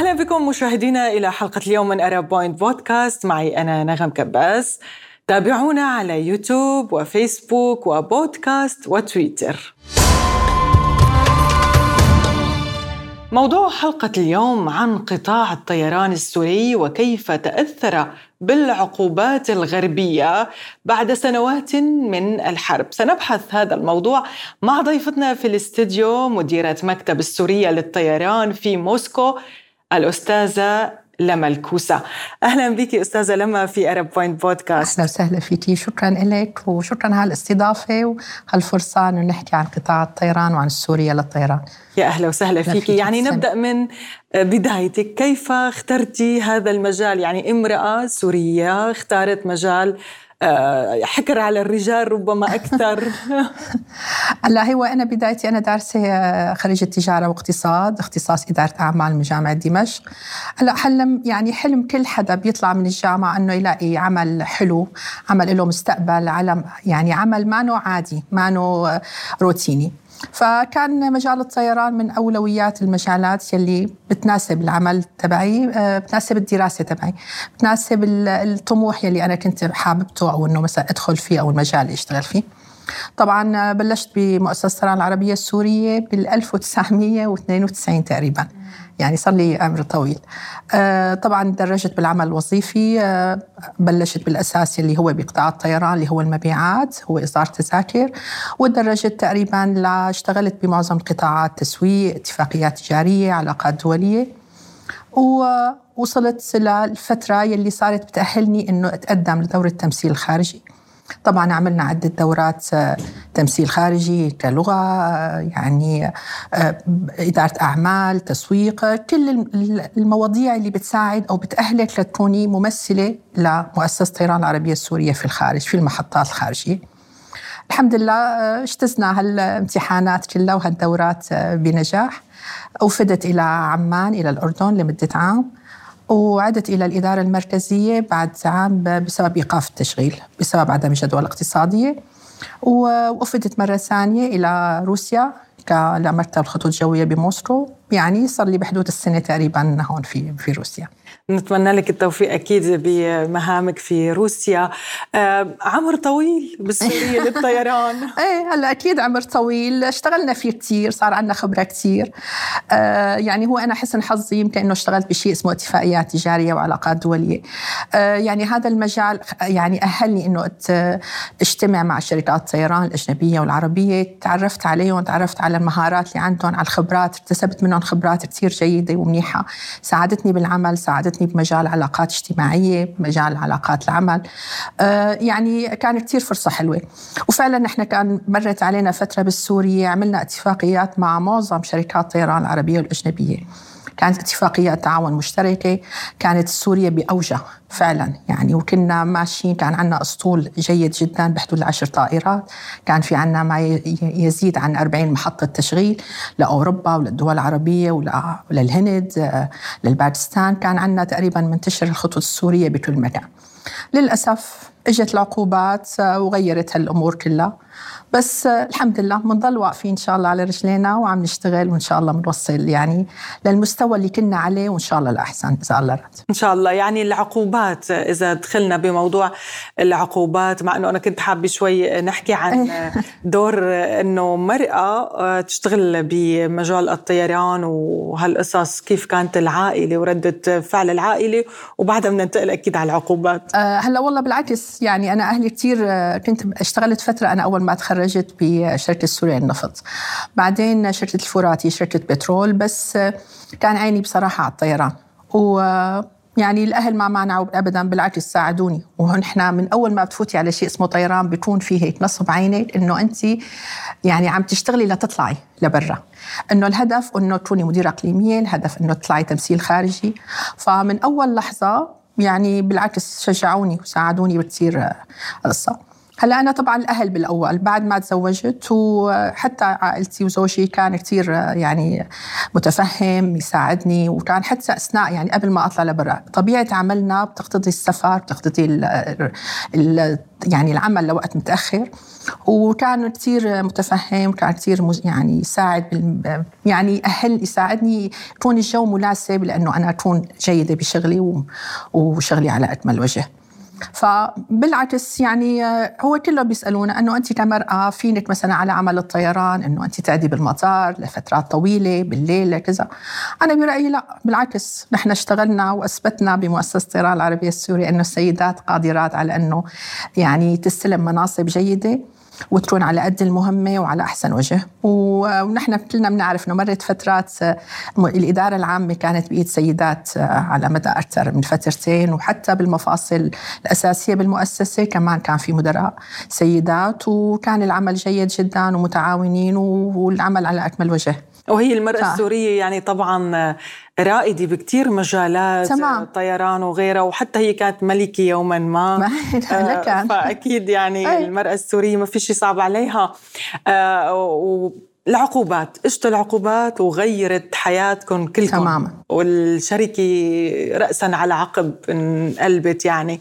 أهلا بكم مشاهدينا إلى حلقة اليوم من Arab Point Podcast معي أنا نغم كباس. تابعونا على يوتيوب وفيسبوك وبودكاست وتويتر. موضوع حلقة اليوم عن قطاع الطيران السوري وكيف تأثر بالعقوبات الغربية بعد سنوات من الحرب. سنبحث هذا الموضوع مع ضيفتنا في الاستديو مديرة مكتب السورية للطيران في موسكو الأستاذة لما الكوسة. أهلا بك أستاذة لما في أرب بوينت بودكاست أهلا وسهلا فيكي شكرا لك وشكرا على الاستضافة وهالفرصة أنه نحكي عن قطاع الطيران وعن سوريا للطيران. يا أهلا وسهلا فيك. يعني نبدأ من بدايتك. كيف اخترتي هذا المجال؟ يعني امرأة سورية اختارت مجال حكر على الرجال ربما أكثر. هلا هو أنا بدايتي أنا دارسة آه، خريجه تجاره واقتصاد اختصاص إدارة أعمال من جامعة دمشق. هلا حلم يعني حلم كل حدا بيطلع من الجامعة إنه يلاقي عمل حلو عمل له مستقبل علم يعني عمل ما نوع عادي ما نوع آه، روتيني. فكان مجال الطيران من أولويات المجالات يلي بتناسب العمل تبعي آه، بتناسب الدراسة تبعي بتناسب الطموح يلي أنا كنت حاببته أو إنه مثلا أدخل فيه أو المجال اللي أشتغل فيه. طبعا بلشت بمؤسسة الطيران العربية السورية بال 1992 تقريبا. يعني صار لي عمر طويل. آه، طبعا درجت بالعمل الوظيفي آه، بلشت بالأساس اللي هو بقطاع الطيران اللي هو المبيعات هو اصدار تذاكر ودرجت تقريبا اشتغلت بمعظم القطاعات تسويق اتفاقيات تجارية علاقات دولية. ووصلت للفتره يلي صارت بتأهلني إنه أتقدم لدورة التمثيل الخارجي. طبعا عملنا عدة دورات آه، تمثيل خارجي كلغة آه، يعني آه، إدارة أعمال تسويق كل المواضيع اللي بتساعد أو بتأهلك لتكوني ممثلة لمؤسسة طيران العربية السورية في الخارج في المحطات الخارجية. الحمد لله اجتزنا هالامتحانات كلها وهالدورات بنجاح. وفدت إلى عمان إلى الأردن لمدة عام. وعدت إلى الإدارة المركزية بعد عام بسبب إيقاف التشغيل بسبب عدم الجدوى الاقتصادية. وأفدت مرة ثانية إلى روسيا لمكتب الخطوط الجوية بموسكو. يعني صار لي بحدود السنة تقريبا هون في في روسيا. نتمنى لك التوفيق أكيد بمهامك في روسيا. آه، عمر طويل بالسوريه للطيران. إيه هلا أكيد عمر طويل. اشتغلنا فيه كثير صار عندنا خبرة كثير آه يعني هو أنا حسن حظي يمكن إنه اشتغلت بشيء اسمه اتفاقيات تجارية وعلاقات دولية. آه يعني هذا المجال يعني أهلني إنه أجتمع مع شركات الطيران الأجنبية والعربية. تعرفت عليهم تعرفت على المهارات اللي عندهم على الخبرات اكتسبت منهم خبرات كثير جيدة ومنيحة. ساعدتني بالعمل ساعدتني فاتني بمجال علاقات اجتماعية بمجال علاقات العمل. آه، يعني كانت كثير فرصة حلوة. وفعلا نحن كان مرت علينا فترة بالسورية عملنا اتفاقيات مع معظم شركات الطيران العربية والأجنبية. كانت اتفاقيات تعاون مشتركة كانت سوريا بأوجه فعلا. يعني وكنا ماشيين كان عندنا أسطول جيد جدا بحدود العشر طائرات. كان في عندنا ما يزيد عن 40 محطة تشغيل لأوروبا وللدول العربية وللهند للباكستان. كان عندنا تقريبا منتشر الخطوط السورية بكل مكان. للأسف إجت العقوبات وغيرت هالأمور كلها بس الحمد لله بنضل واقفين إن شاء الله على رجلينا وعم نشتغل وإن شاء الله بنوصل يعني للمستوى اللي كنا عليه وإن شاء الله الاحسن اذا الله رد. إن شاء الله يعني العقوبات إذا دخلنا بموضوع العقوبات مع إنه أنا كنت حابة شوي نحكي عن إيه. دور إنه مرأة تشتغل بمجال الطيران وهالقصص كيف كانت العائلة وردة فعل العائلة وبعدها بننتقل أكيد على العقوبات. هلأ والله بالعكس يعني أنا أهلي كثير آه، كنت اشتغلت فترة أنا أول ما تخرجت بشركة سوريا للنفط بعدين شركة الفراتي شركة بترول بس كان عيني بصراحة على الطيران. و يعني الأهل ما مانعوا ابدا بالعكس ساعدوني. ونحن من أول ما بتفوتي على شيء اسمه طيران بيكون في هيك نصب عينك إنه انت يعني عم تشتغلي لتطلعي لبرا. إنه الهدف إنه تكوني مديرة إقليمية الهدف إنه تطلعي تمثيل خارجي. فمن أول لحظة يعني بالعكس شجعوني وساعدوني بتصير قصة. هلا أنا طبعا الأهل بالأول بعد ما تزوجت وحتى عائلتي وزوجي كان كثير يعني متفهم يساعدني وكان حتى أثناء يعني قبل ما أطلع لبرا طبيعة عملنا بتقتضي السفر بتقتضي ال ال يعني العمل لوقت متأخر وكان كثير متفهم وكان كثير يعني يساعد يعني أهل يساعدني يكون الجو مناسب لأنه أنا أكون جيدة بشغلي وشغلي على أكمل وجه. فبالعكس يعني آه، هو كله بيسألونا إنه انت كمرأة فينك مثلا على عمل الطيران إنه انت تعدي بالمطار لفترات طويلة بالليل كذا. أنا برأيي لا بالعكس. نحن اشتغلنا وأثبتنا بمؤسسة الطيران العربية السورية إنه السيدات قادرات على إنه يعني تستلم مناصب جيدة. وتكون على قد المهمة وعلى أحسن وجه. ونحن كلنا بنعرف أنه مرت فترات آه، الإدارة العامة كانت بإيد سيدات آه، على مدى أكثر من فترتين. وحتى بالمفاصل الأساسية بالمؤسسة كمان كان في مدراء سيدات وكان العمل جيد جدا ومتعاونين والعمل على أكمل وجه. وهي المرأة ف... السورية يعني طبعا رائدة بكتير مجالات تمام. طيران وغيرها وحتى هي كانت ملكة يوما ما, ما آه فأكيد يعني أي. المرأة السورية ما في شيء صعب عليها. آه العقوبات اجت العقوبات وغيرت حياتكم كلكم. تماما. والشركة رأسا على عقب انقلبت يعني.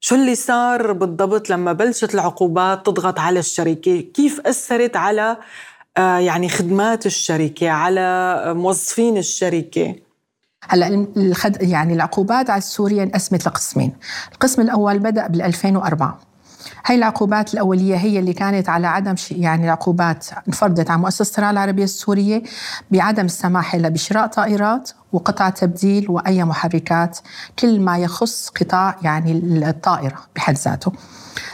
شو اللي صار بالضبط لما بلشت العقوبات تضغط على الشركة؟ كيف أثرت على آه، يعني خدمات الشركة على موظفين الشركة؟ هلا الخد... يعني العقوبات على سوريا انقسمت لقسمين، القسم الأول بدأ بال 2004 هاي العقوبات الأولية هي اللي كانت على عدم. يعني العقوبات انفرضت على مؤسسة الطيران العربية السورية بعدم السماح لها بشراء طائرات وقطع تبديل وأي محركات كل ما يخص قطاع يعني الطائرة بحد ذاته.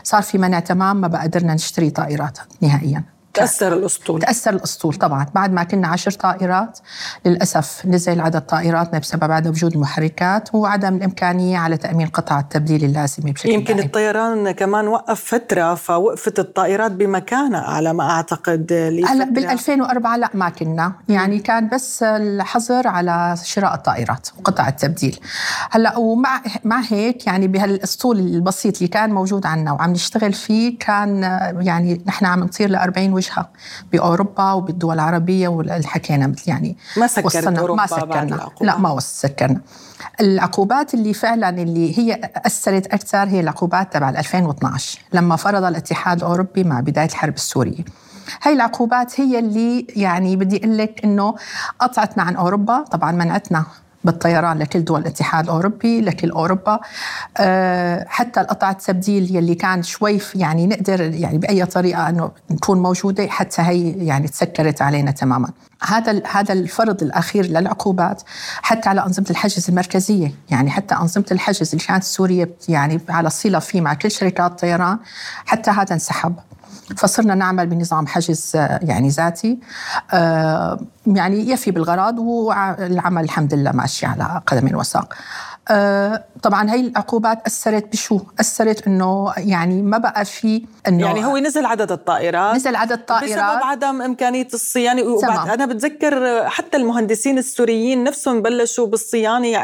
صار في منع تمام ما بقى قدرنا نشتري طائرات نهائيا. تأثر الأسطول. تأثر الأسطول طبعا. بعد ما كنا عشر طائرات للأسف نزل عدد طائراتنا بسبب عدم وجود المحركات وعدم الإمكانية على تأمين قطع التبديل اللازمة بشكل يمكن دائم. الطيران كمان وقف فترة فوقفت الطائرات بمكانها على ما أعتقد هلا بال 2004 لا ما كنا. يعني كان بس الحظر على شراء الطائرات وقطع التبديل. هلا ومع مع هيك يعني بهالأسطول البسيط اللي كان موجود عندنا وعم نشتغل فيه كان يعني نحن عم نطير ل 40 وجهه بأوروبا وبالدول العربية والحكينا مثل يعني ما سكرنا ما سكرنا. لا ما سكرنا العقوبات اللي فعلا اللي هي أثرت أكثر هي العقوبات تبع 2012 لما فرض الاتحاد الأوروبي مع بداية الحرب السورية. هاي العقوبات هي اللي يعني بدي أقول لك إنه قطعتنا عن أوروبا طبعا منعتنا بالطيران لكل دول الاتحاد الأوروبي لكل أوروبا. آه، حتى القطع التبديل يلي كان شوي يعني نقدر يعني بأي طريقة إنه نكون موجودة حتى هي يعني تسكرت علينا تماما. هذا هذا الفرض الأخير للعقوبات حتى على أنظمة الحجز المركزية. يعني حتى أنظمة الحجز اللي كانت سوريا يعني على صله فيه مع كل شركات الطيران حتى هذا انسحب. فصرنا نعمل بنظام حجز آه، يعني ذاتي. آه، يعني يفي بالغرض والعمل الحمد لله ماشي على قدم وساق. آه، طبعا هي العقوبات أثرت بشو؟ أثرت إنه يعني ما بقى في إنه يعني هو نزل عدد الطائرات. نزل عدد الطائرات. بسبب عدم إمكانية الصيانة. وبعد أنا بتذكر حتى المهندسين السوريين نفسهم بلشوا بالصيانة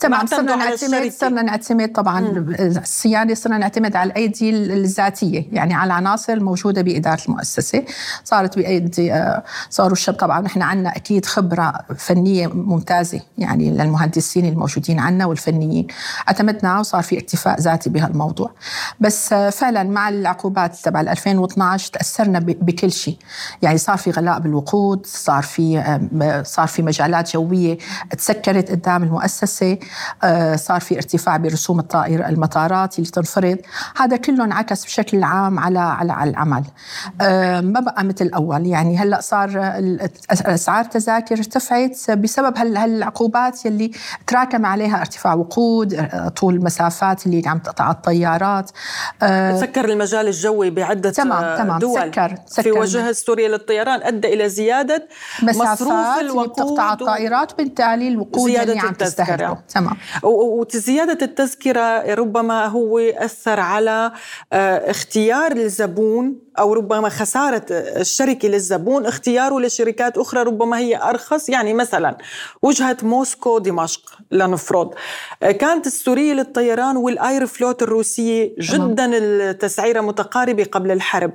تمام. صرنا نعتمد صرنا نعتمد طبعا. الصيانة صرنا نعتمد على الأيدي الذاتية يعني على العناصر الموجوده بإدارة المؤسسة. صارت بايدي آه، صاروا الشب طبعا نحن عندنا أكيد خبرة فنية ممتازة يعني للمهندسين الموجودين عندنا والفنيين. اعتمدنا وصار في اكتفاء ذاتي بهالموضوع. بس فعلا مع العقوبات تبع 2012 تأثرنا بكل شيء. يعني صار في غلاء بالوقود صار في صار في مجالات جوية تسكرت قدام المؤسسة آه، صار في ارتفاع برسوم الطائر المطارات اللي تنفرض. هذا كله انعكس بشكل عام على على العمل. آه، ما بقى مثل اول يعني هلأ صار اسعار التذاكر ارتفعت بسبب هالعقوبات يلي تراكم عليها ارتفاع وقود طول المسافات اللي عم تقطع الطيارات. آه سكر المجال الجوي بعدة تمام تمام. دول. سكر, سكر. في وجهة سوريا للطيران أدى إلى زيادة مصروف الوقود بتقطع الطائرات وبالتالي الوقود زيادة اللي عم تستهلكه. تمام. وزيادة التذكرة ربما هو أثر على آه، اختيار الزبون أو ربما خسارة الشركة للزبون اختياره لشركات أخرى ربما هي أرخص. يعني مثلا وجهة موسكو دمشق لنفرض. كانت السورية للطيران والايروفلوت الروسيه جدا التسعيرة متقاربة قبل الحرب.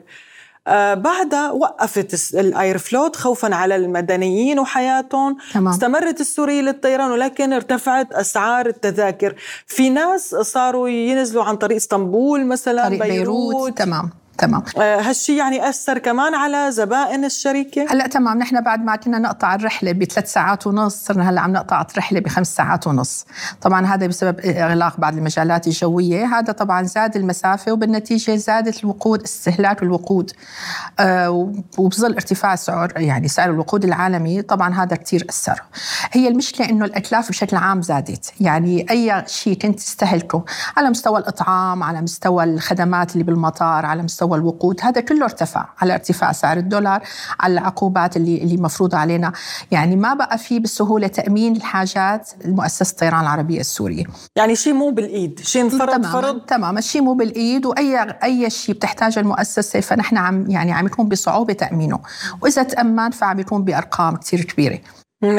آه، بعدها وقفت الايروفلوت خوفا على المدنيين وحياتهم. تمام. استمرت السورية للطيران ولكن ارتفعت أسعار التذاكر. في ناس صاروا ينزلوا عن طريق إسطنبول مثلا طريق بيروت, بيروت. تمام. تمام. آه، هالشيء يعني أثر كمان على زبائن الشركة؟ هلأ تمام نحن بعد ما كنا نقطع الرحلة بثلاث ساعات ونص صرنا هلأ عم نقطع الرحلة بخمس ساعات ونص. طبعا هذا بسبب إغلاق بعض المجالات الجوية. هذا طبعا زاد المسافة وبالنتيجة زادت الوقود استهلاك الوقود آه وبظل ارتفاع سعر يعني سعر الوقود العالمي. طبعا هذا كثير أثر. هي المشكلة إنه الاتلاف بشكل عام زادت. يعني أي شيء كنت تستهلكه على مستوى الإطعام على مستوى الخدمات اللي بالمطار على مستوى مستوى الوقود. هذا كله ارتفع. على ارتفاع سعر الدولار على العقوبات اللي اللي مفروضة علينا. يعني ما بقى في بسهولة تأمين الحاجات المؤسسة الطيران العربية السورية. يعني شيء مو بالإيد. شيء انفرض تمام فرض. تمام الشيء مو بالإيد. وأي أي شيء بتحتاجه المؤسسة فنحن عم يعني عم يكون بصعوبة تأمينه. وإذا تأمن فعم يكون بأرقام كثير كبيرة.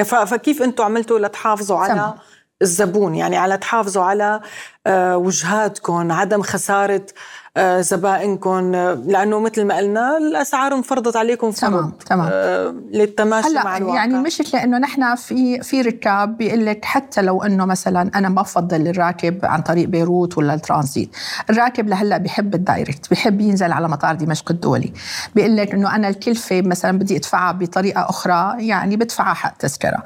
فكيف أنتم عملتوا لتحافظوا على تمام. الزبون؟ يعني على تحافظوا على آه، وجهاتكم عدم خسارة آه، زبائنكم آه، لأنه مثل ما قلنا الأسعار انفرضت عليكم فرض. تمام تمام. آه، للتماشي هلأ مع الواقع. يعني المشكلة انه نحن في في ركاب بيقول لك حتى لو إنه مثلا أنا ما بفضل الراكب عن طريق بيروت ولا الترانزيت. الراكب لهلأ بحب الدايركت بحب ينزل على مطار دمشق الدولي. بيقول لك إنه أنا الكلفة مثلا بدي أدفعها بطريقة أخرى يعني بدفعها حق تذكرة.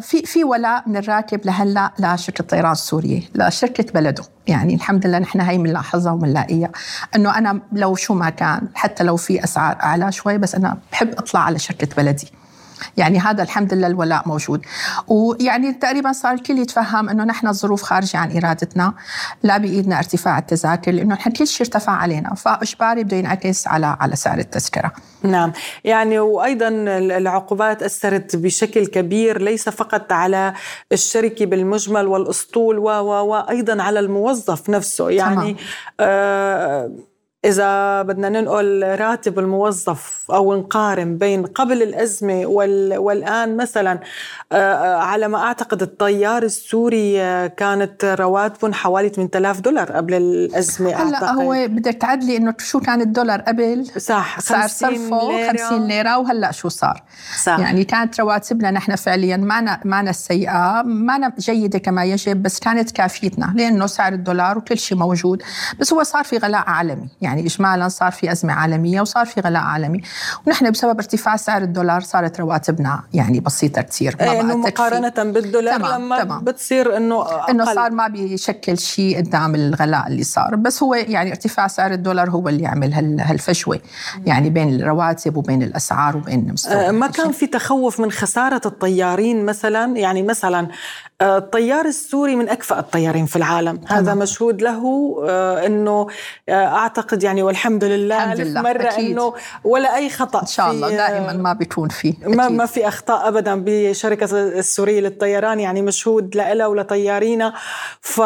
في في ولاء من الراكب لهلأ لشركة الطيران السورية لشركة بلده. يعني الحمد لله نحن هي بنلاحظها وبنلاقيها. إنه أنا لو شو ما كان حتى لو في أسعار أعلى شوي بس أنا بحب أطلع على شركة بلدي. يعني هذا الحمد لله الولاء موجود. ويعني تقريبا صار الكل يتفهم إنه نحن الظروف خارجة عن إرادتنا لا بإيدنا ارتفاع التذاكر لأنه نحن كل شيء ارتفع علينا. فإجباري بده ينعكس على على سعر التذكرة. نعم. يعني وأيضا العقوبات أثرت بشكل كبير ليس فقط على الشركة بالمجمل والأسطول و وأيضا على الموظف نفسه. يعني تمام. آه إذا بدنا ننقل راتب الموظف أو نقارن بين قبل الأزمة والآن مثلا آه، آه، على ما أعتقد الطيار السوري آه، كانت رواتبهم حوالي 8000 دولار قبل الأزمة هلأ هو بدك تعدلي إنه شو كان الدولار قبل؟ صح صار صرفه 50 ليرة. وهلأ شو صار؟ صح. يعني كانت رواتبنا نحن فعليا معنا معنا السيئة معنا جيدة كما يجب بس كانت كافيتنا لأنه سعر الدولار وكل شيء موجود بس هو صار في غلاء عالمي. يعني يعني إجمالا صار في أزمة عالمية وصار في غلاء عالمي. ونحن بسبب ارتفاع سعر الدولار صارت رواتبنا يعني بسيطة كثير ما إنه مقارنة بالدولار تمام لما تمام. بتصير إنه أقل. إنه صار ما بيشكل شيء قدام الغلاء اللي صار. بس هو يعني ارتفاع سعر الدولار هو اللي عمل هالفجوة يعني بين الرواتب وبين الأسعار وبين مستوى ما كان في تخوف من خسارة الطيارين مثلا؟ يعني مثلا الطيار السوري من أكفأ الطيارين في العالم. هذا مشهود له أنه آه، أعتقد يعني والحمد لله الحمد لله. مرة أكيد. أنه ولا أي خطأ إن شاء الله دائما ما بيكون في ما, ما في أخطاء أبدا بشركة السورية للطيران يعني مشهود لها ولطيارينا ف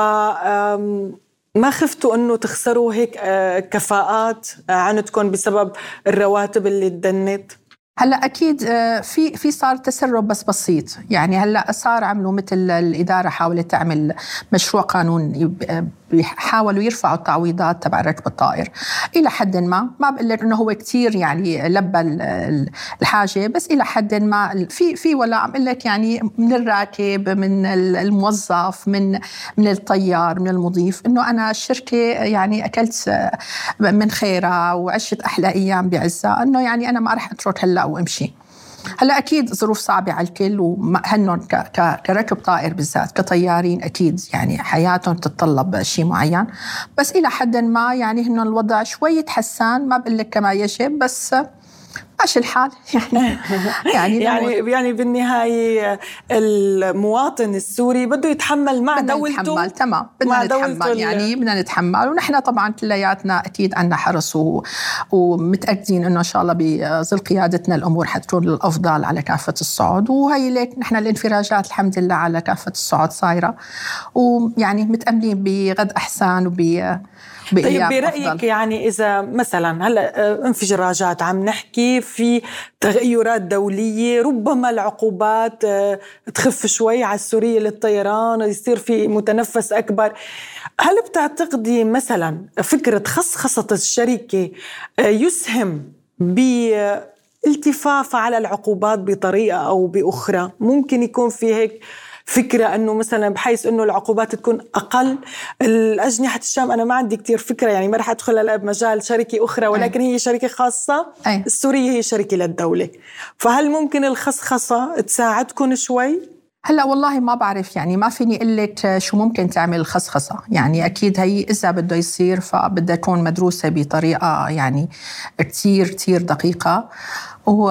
ما خفتوا إنه تخسروا هيك آه، كفاءات عندكم بسبب الرواتب اللي تدنت؟ هلأ أكيد آه، في في صار تسرب بس بسيط يعني هلأ صار عملوا مثل الإدارة حاولت تعمل مشروع قانون بيحاولوا يرفعوا التعويضات تبع ركب الطائر. إلى حد ما ما بقول لك إنه هو كثير يعني لبى الحاجة بس إلى حد ما في في ولا عم لك يعني من الراكب من الموظف من من الطيار من المضيف إنه أنا الشركة يعني أكلت من خيرها وعشت أحلى أيام بعزها إنه يعني أنا ما راح أترك هلأ وأمشي. هلا أكيد ظروف صعبة على الكل وهنن كركب طائر بالذات كطيارين أكيد يعني حياتهم تتطلب شيء معين. بس إلى حد ما يعني هن الوضع شوي تحسن ما بقول لك كما يجب بس ماشي الحال. يعني يعني يعني يعني بالنهاية المواطن السوري بده يتحمل مع بدنا دولته نتحمل تمام. بدنا نتحمل. يعني بدنا نتحمل. ونحن طبعا كلياتنا أكيد عندنا حرص و... ومتأكدين إنه إن شاء الله بظل قيادتنا الأمور حتكون للافضل على كافة الصعد وهي ليك نحن الانفراجات الحمد لله على كافة الصعد صايرة. ويعني متأملين بغد أحسن وب طيب برأيك أفضل. يعني إذا مثلا هلأ آه، انفجاراجات عم نحكي في تغيرات دولية ربما العقوبات آه، تخف شوي على السورية للطيران يصير في متنفس أكبر هل بتعتقدي مثلا فكرة خصخصة الشركة آه، يسهم بالتفاف على العقوبات بطريقة أو بأخرى ممكن يكون في هيك فكرة أنه مثلا بحيث أنه العقوبات تكون أقل. الأجنحة الشام أنا ما عندي كتير فكرة يعني ما رح أدخل هلا بمجال شركة أخرى ولكن هي شركة خاصة. أي. السورية هي شركة للدولة. فهل ممكن الخصخصة تساعدكم شوي؟ هلأ والله ما بعرف يعني ما فيني أقول لك شو ممكن تعمل الخصخصة، يعني أكيد هي إذا بده يصير فبدها تكون مدروسة بطريقة يعني كثير كثير دقيقة. و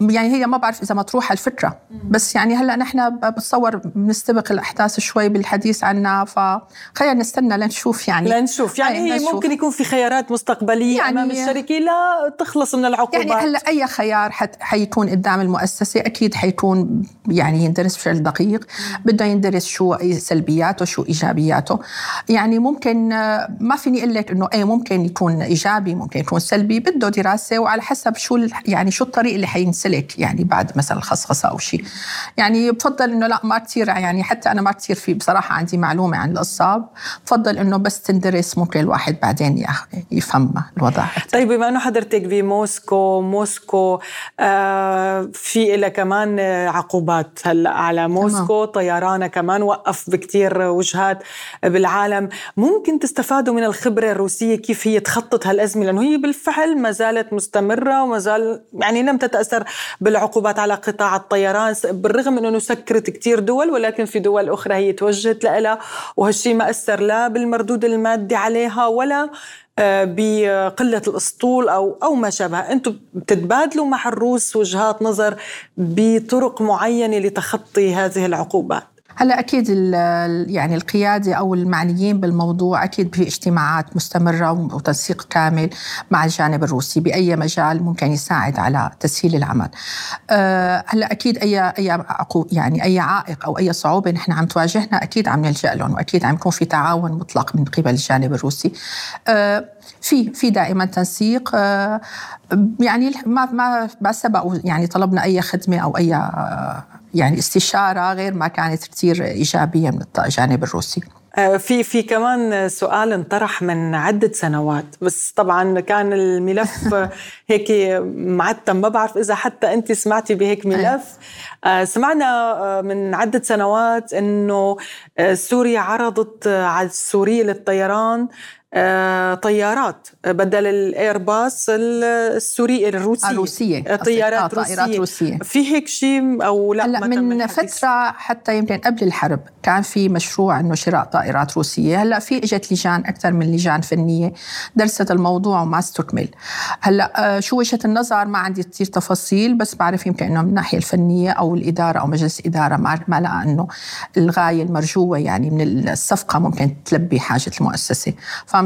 يعني هي ما بعرف إذا مطروحة الفكرة. بس يعني هلأ نحن بتصور بنستبق الأحداث شوي بالحديث عنها فخلينا نستنى لنشوف يعني. لنشوف. يعني هي لنشوف. ممكن يكون في خيارات مستقبلية يعني أمام الشركة لا تخلص من العقوبات. يعني هلأ أي خيار حت حيكون قدام المؤسسة أكيد حيكون يعني يندرس بشكل دقيق. بده يندرس شو سلبياته شو إيجابياته. يعني ممكن ما فيني أقول لك إنه إيه ممكن يكون إيجابي ممكن يكون سلبي بده دراسة وعلى حسب شو يعني شو الطريق اللي حينسى سلك يعني بعد مثلا خصخصة أو شيء. يعني بفضل إنه لا ما كثير يعني حتى أنا ما كثير في بصراحة عندي معلومة عن القصة بفضل إنه بس تندرس ممكن الواحد بعدين يفهم الوضع. طيب بما إنه حضرتك بموسكو موسكو آه في لها كمان عقوبات هلأ على موسكو. طيرانها كمان وقف بكثير وجهات بالعالم. ممكن تستفادوا من الخبرة الروسية كيف هي تخطط هالأزمة؟ لأنه هي بالفعل ما زالت مستمرة وما زال يعني لم تتأثر بالعقوبات على قطاع الطيران بالرغم إنه سكرت كثير دول ولكن في دول أخرى هي توجهت لها وهالشيء ما أثر لا بالمردود المادي عليها ولا آه، بقلة الأسطول أو أو ما شابه. أنتم بتتبادلوا مع الروس وجهات نظر بطرق معينة لتخطي هذه العقوبات. هلا أكيد يعني القيادة أو المعنيين بالموضوع أكيد في اجتماعات مستمرة وتنسيق كامل مع الجانب الروسي بأي مجال ممكن يساعد على تسهيل العمل. أه هلا أكيد اي أي يعني أي عائق أو أي صعوبة نحن عم تواجهنا أكيد عم نلجأ لهم وأكيد عم يكون في تعاون مطلق من قبل الجانب الروسي. أه في في دائما تنسيق. أه يعني ما ما ما سبق يعني طلبنا أي خدمة أو أي يعني استشارة غير ما كانت كثير إيجابية من الجانب الروسي. آه، في في كمان سؤال انطرح من عدة سنوات بس طبعا كان الملف هيك معتم. ما بعرف إذا حتى أنت سمعتي بهيك ملف. آه، سمعنا آه، من عدة سنوات أنه سوريا عرضت على السورية للطيران. آه، طيارات. بدل الايرباص السوري الروسي. الروسية طيارات آه روسية. روسية. في هيك شيء أو لا هلأ من, من فترة حتى يمكن قبل الحرب كان في مشروع إنه شراء طائرات روسية. هلأ في إجت لجان أكثر من لجان فنية درست الموضوع وما استكمل. هلأ آه، شو وجهة النظر؟ ما عندي كثير تفاصيل بس بعرف يمكن إنه من الناحيه الفنية أو الإدارة أو مجلس الاداره ما ما لقى إنه الغاية المرجوة يعني من الصفقة ممكن تلبي حاجة المؤسسة.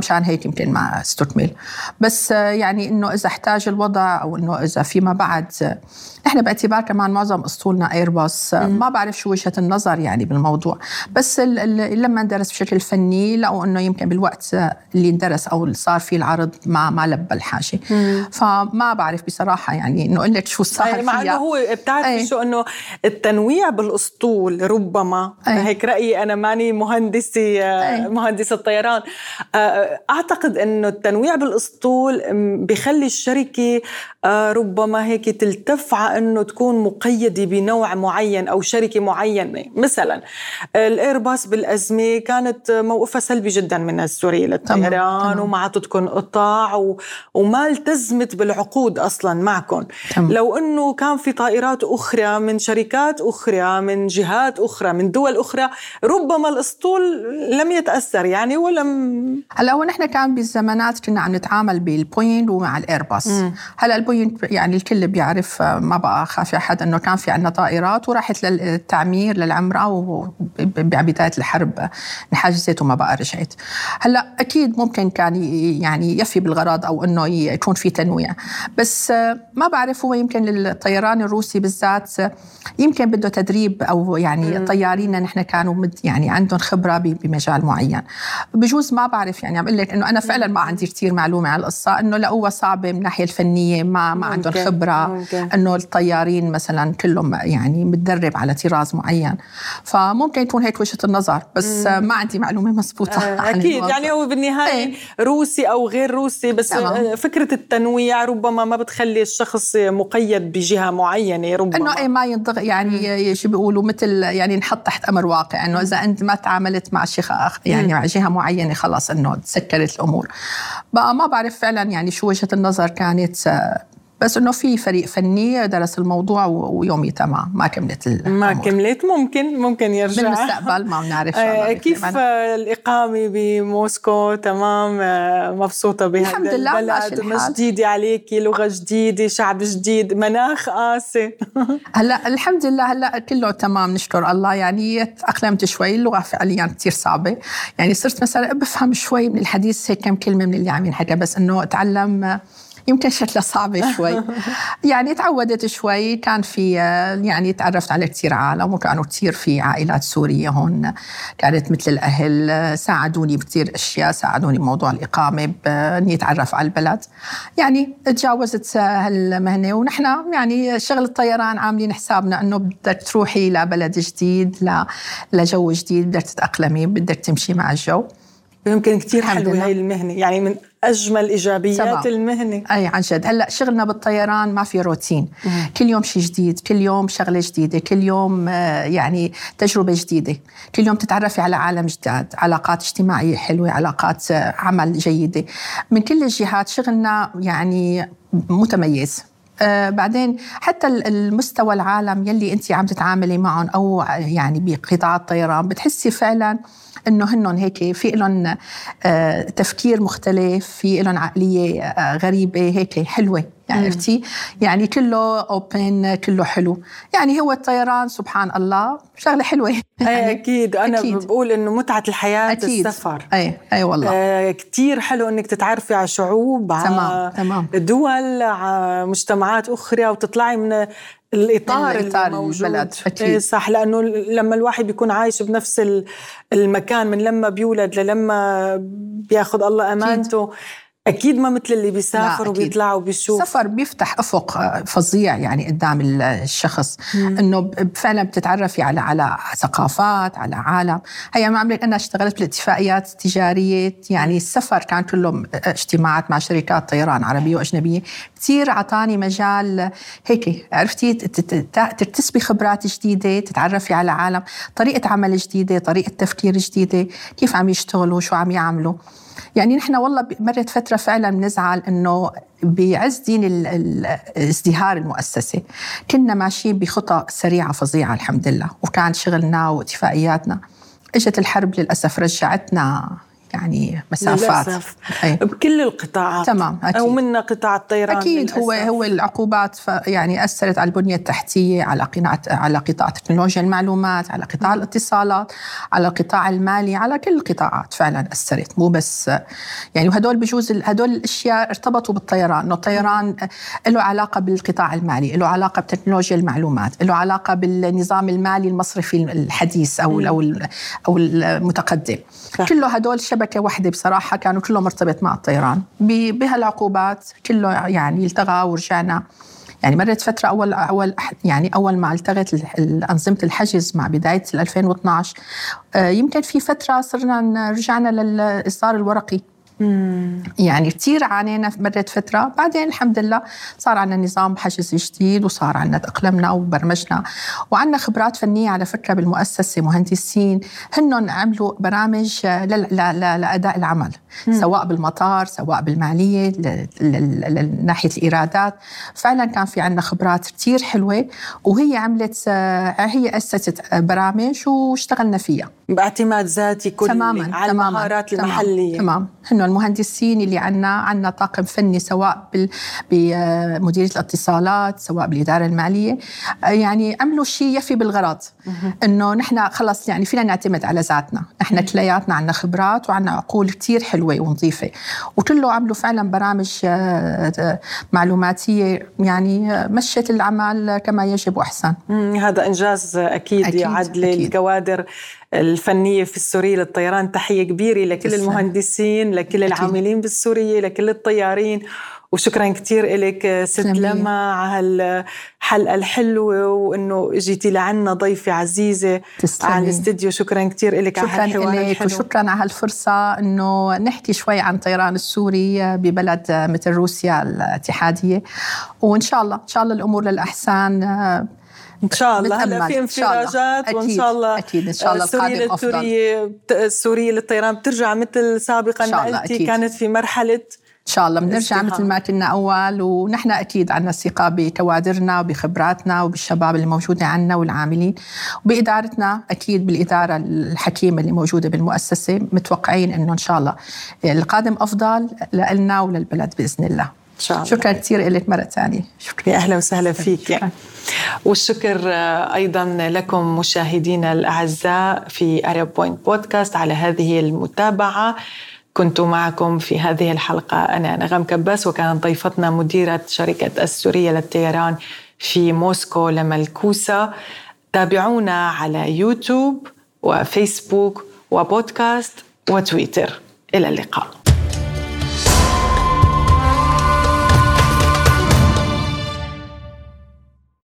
فمشان هيك يمكن ما استكمل. بس آه، يعني إنه إذا احتاج الوضع أو إنه إذا فيما بعد نحن باعتبار كمان معظم أسطولنا ايرباص ما بعرف شو وجهة النظر يعني بالموضوع. بس لما ندرس بشكل فني لقوا إنه يمكن بالوقت اللي اندرس أو صار فيه العرض ما ما لبى الحاجة. فما بعرف بصراحة يعني إنه لك شو صار يعني مع إنه هو بتعرفي شو إنه التنويع بالأسطول ربما أي. هيك رأيي أنا ماني مهندسة مهندسة الطيران. آه، أعتقد إنه التنويع بالأسطول بخلي الشركة آه، ربما هيك تلتف إنه تكون مقيدة بنوع معين أو شركة معينة. مثلا الايرباص بالأزمة كانت موقفها سلبي جدا من السورية للطيران وما عطتكم قطاع و... وما التزمت بالعقود أصلا معكم. تمام. لو إنه كان في طائرات أخرى من شركات أخرى من جهات أخرى من دول أخرى ربما الأسطول لم يتأثر يعني ولم هلا هو نحن كان بالزمانات كنا عم نتعامل بالبوينغ ومع الايرباص هلا البوينغ يعني الكل بيعرف ما بقى خافي أحد إنه كان في عندنا طائرات وراحت للتعمير للعمرة وبدايه الحرب انحجزت وما بقى رجعت. هلأ أكيد ممكن كان يعني يفي بالغرض أو إنه يكون في تنويع بس ما بعرف هو يمكن الطيران الروسي بالذات يمكن بده تدريب أو يعني طيارينا نحن كانوا يعني عندهم خبرة بمجال معين. بجوز ما بعرف يعني يعني بقول لك إنه أنا فعلا ما عندي كثير معلومة على القصة إنه لقوها صعبه من الناحية الفنية ما ما عندهم خبرة ممكن. الطيارين مثلا كلهم يعني متدرب على طراز معين. فممكن يكون هيك وجهة النظر بس مم. ما عندي معلومة مضبوطة آه أكيد. يعني هو بالنهاية إيه؟ روسي أو غير روسي بس تمام. فكرة التنويع ربما ما بتخلي الشخص مقيد بجهة معينة ربما. إنه إيه ما ينضغ يعني شو بيقولوا مثل يعني نحط تحت أمر واقع إنه إذا أنت ما تعاملت مع شيخ يعني مع جهة معينة خلاص إنه تسكرت الأمور. بقى ما بعرف فعلا يعني شو وجهة النظر كانت بس إنه في فريق فني درس الموضوع ويومي تمام ما كملت. ما كملت ممكن ممكن يرجع. بالمستقبل ما بنعرف آه كيف الإقامة بموسكو؟ تمام آه، مبسوطة بهذا الحمد لله البلد. جديده عليكي لغة جديدة شعب جديد مناخ قاسي. هلا الحمد لله هلا كله تمام نشكر الله. يعني تأقلمت شوي اللغة فعليا كثير صعبة. يعني صرت مثلا بفهم شوي من الحديث هيك كم كلمة من اللي عم ينحكى بس إنه اتعلم يمكن شكلها صعبة شوي. يعني تعودت شوي كان في يعني تعرفت على كثير عالم وكانوا كثير في عائلات سورية هون. كانت مثل الأهل ساعدوني بكثير أشياء ساعدوني بموضوع الإقامة بإني أتعرف على البلد. يعني تجاوزت هالمهنة ونحن يعني شغل الطيران عاملين حسابنا أنه بدك تروحي لبلد جديد لجو جديد بدك تتأقلمي بدك تمشي مع الجو. يمكن كثير حلوة هاي المهنة يعني من أجمل إيجابيات. المهنة. أي عن جد. هلأ شغلنا بالطيران ما في روتين. مم. كل يوم شيء جديد كل يوم شغلة جديدة كل يوم آه، يعني تجربة جديدة. كل يوم تتعرفي على عالم جداد علاقات اجتماعية حلوة علاقات آه، عمل جيدة. من كل الجهات شغلنا يعني متميز. آه بعدين حتى المستوى العالم يلي انت عم تتعاملي معهم أو يعني بقطاع الطيران بتحسي فعلا إنه هن هيك في لهم آه، تفكير مختلف في لهم عقلية آه، غريبة هيك حلوة. عرفتي يعني كله اوبن كله حلو. يعني هو الطيران سبحان الله شغلة حلوة. يعني أكيد. أنا أكيد. بقول إنه متعة الحياة أكيد. السفر. اي اي والله. آه كثير حلو إنك تتعرفي على شعوب تمام على تمام دول على مجتمعات أخرى وتطلعي من الإطار, الإطار اللي موجود. البلد أكيد. إيه صح. لأنه لما الواحد بيكون عايش بنفس المكان من لما بيولد للما بياخذ الله أمانته. أكيد. أكيد ما مثل اللي بيسافر وبيطلع وبيشوف. السفر بيفتح أفق آه، فظيع يعني قدام الشخص. مم. إنه فعلا بتتعرفي على على ثقافات على عالم. هي ما عملت أنا اشتغلت بالاتفاقيات التجارية. يعني السفر كان كله اجتماعات مع شركات طيران عربية وأجنبية. كثير أعطاني مجال هيك عرفتي؟ تكتسبي خبرات جديدة تتعرفي على عالم طريقة عمل جديدة طريقة تفكير جديدة. كيف عم يشتغلوا؟ شو عم يعملوا؟ يعني نحن والله مرت فترة فعلا بنزعل إنه بعز دين ازدهار المؤسسة. كنا ماشيين بخطى سريعة فظيعة الحمد لله وكان شغلنا واتفاقياتنا. إجت الحرب للأسف رجعتنا يعني مسافات للأسف. أي. بكل القطاعات تمام أكيد. أو منا قطاع الطيران أكيد للأسف. هو هو العقوبات يعني أثرت على البنية التحتية على قطاع على قطاع تكنولوجيا المعلومات على قطاع الاتصالات على القطاع المالي على كل القطاعات فعلا أثرت مو بس يعني وهدول بجوز هدول الأشياء ارتبطوا بالطيران إنه الطيران له علاقة بالقطاع المالي له علاقة بتكنولوجيا المعلومات له علاقة بالنظام المالي المصرفي الحديث أو أو أو المتقدم كله هدول شبكة واحدة بصراحة كانوا كله مرتبط مع الطيران. بهالعقوبات كله يعني التغى ورجعنا. يعني مرت فترة أول أول يعني أول ما التغت أنظمة الحجز مع بداية 2012 آه، يمكن في فترة صرنا رجعنا للإصدار الورقي. يعني كثير عانينا مرت فترة بعدين الحمد لله صار عندنا نظام حجز جديد وصار عندنا تأقلمنا وبرمجنا وعندنا خبرات فنية على فكرة بالمؤسسة مهندسين هنن عملوا برامج لأداء العمل مم. سواء بالمطار سواء بالمالية ناحية الإيرادات. فعلا كان في عندنا خبرات كثير حلوة وهي عملت هي أسست برامج واشتغلنا فيها. باعتماد ذاتي كلي تماما على تماما المهارات المحلية. تمام. هن المهندسين اللي عندنا عندنا طاقم فني سواء بمديرية الاتصالات سواء بالإدارة المالية. يعني عملوا شيء يفي بالغرض. إنه نحن خلص يعني فينا نعتمد على ذاتنا. نحن كلياتنا عندنا خبرات وعندنا عقول كثير حلوة حلوة ونظيفة. وكله عملوا فعلا برامج معلوماتية. يعني مشت العمل كما يجب وأحسن. هذا إنجاز أكيد, أكيد يعد للكوادر الفنية في السورية للطيران تحية كبيرة لكل. المهندسين لكل أكيد. العاملين بالسورية لكل الطيارين وشكرا كثير لك ست لما على هالحلقة الحلوة وإنه جيتي لعنا ضيفة عزيزة تسلمي. على الاستديو شكرا كثير لك على هالحوار الحلو وشكرا على هالفرصة إنه نحكي شوي عن الطيران السوري ببلد مثل روسيا الاتحادية وإن شاء الله إن شاء الله الأمور للأحسن إن شاء الله. هلا في انفراجات وإن شاء الله. أكيد. إن شاء الله القادم أفضل. السوريه للطيران. بترجع مثل سابقا ما قلتي كانت في مرحلة إن شاء الله. بنرجع مثل ما كنا أول ونحن أكيد عندنا ثقه بكوادرنا وبخبراتنا وبالشباب اللي موجودة عندنا والعاملين. وبإدارتنا أكيد بالإدارة الحكيمة اللي موجودة بالمؤسسة متوقعين إنه إن شاء الله القادم أفضل لنا وللبلد بإذن الله. شاء الله. شكرا كثير لك مرة ثانية. شكرا. أهلا وسهلا فيك. والشكر أيضا لكم مشاهدينا الأعزاء في أريا بوينت بودكاست على هذه المتابعة. كنت معكم في هذه الحلقة. أنا نغم كباس وكانت ضيفتنا مديرة شركة السورية للطيران في موسكو لملكوسة تابعونا على يوتيوب وفيسبوك وبودكاست وتويتر. إلى اللقاء.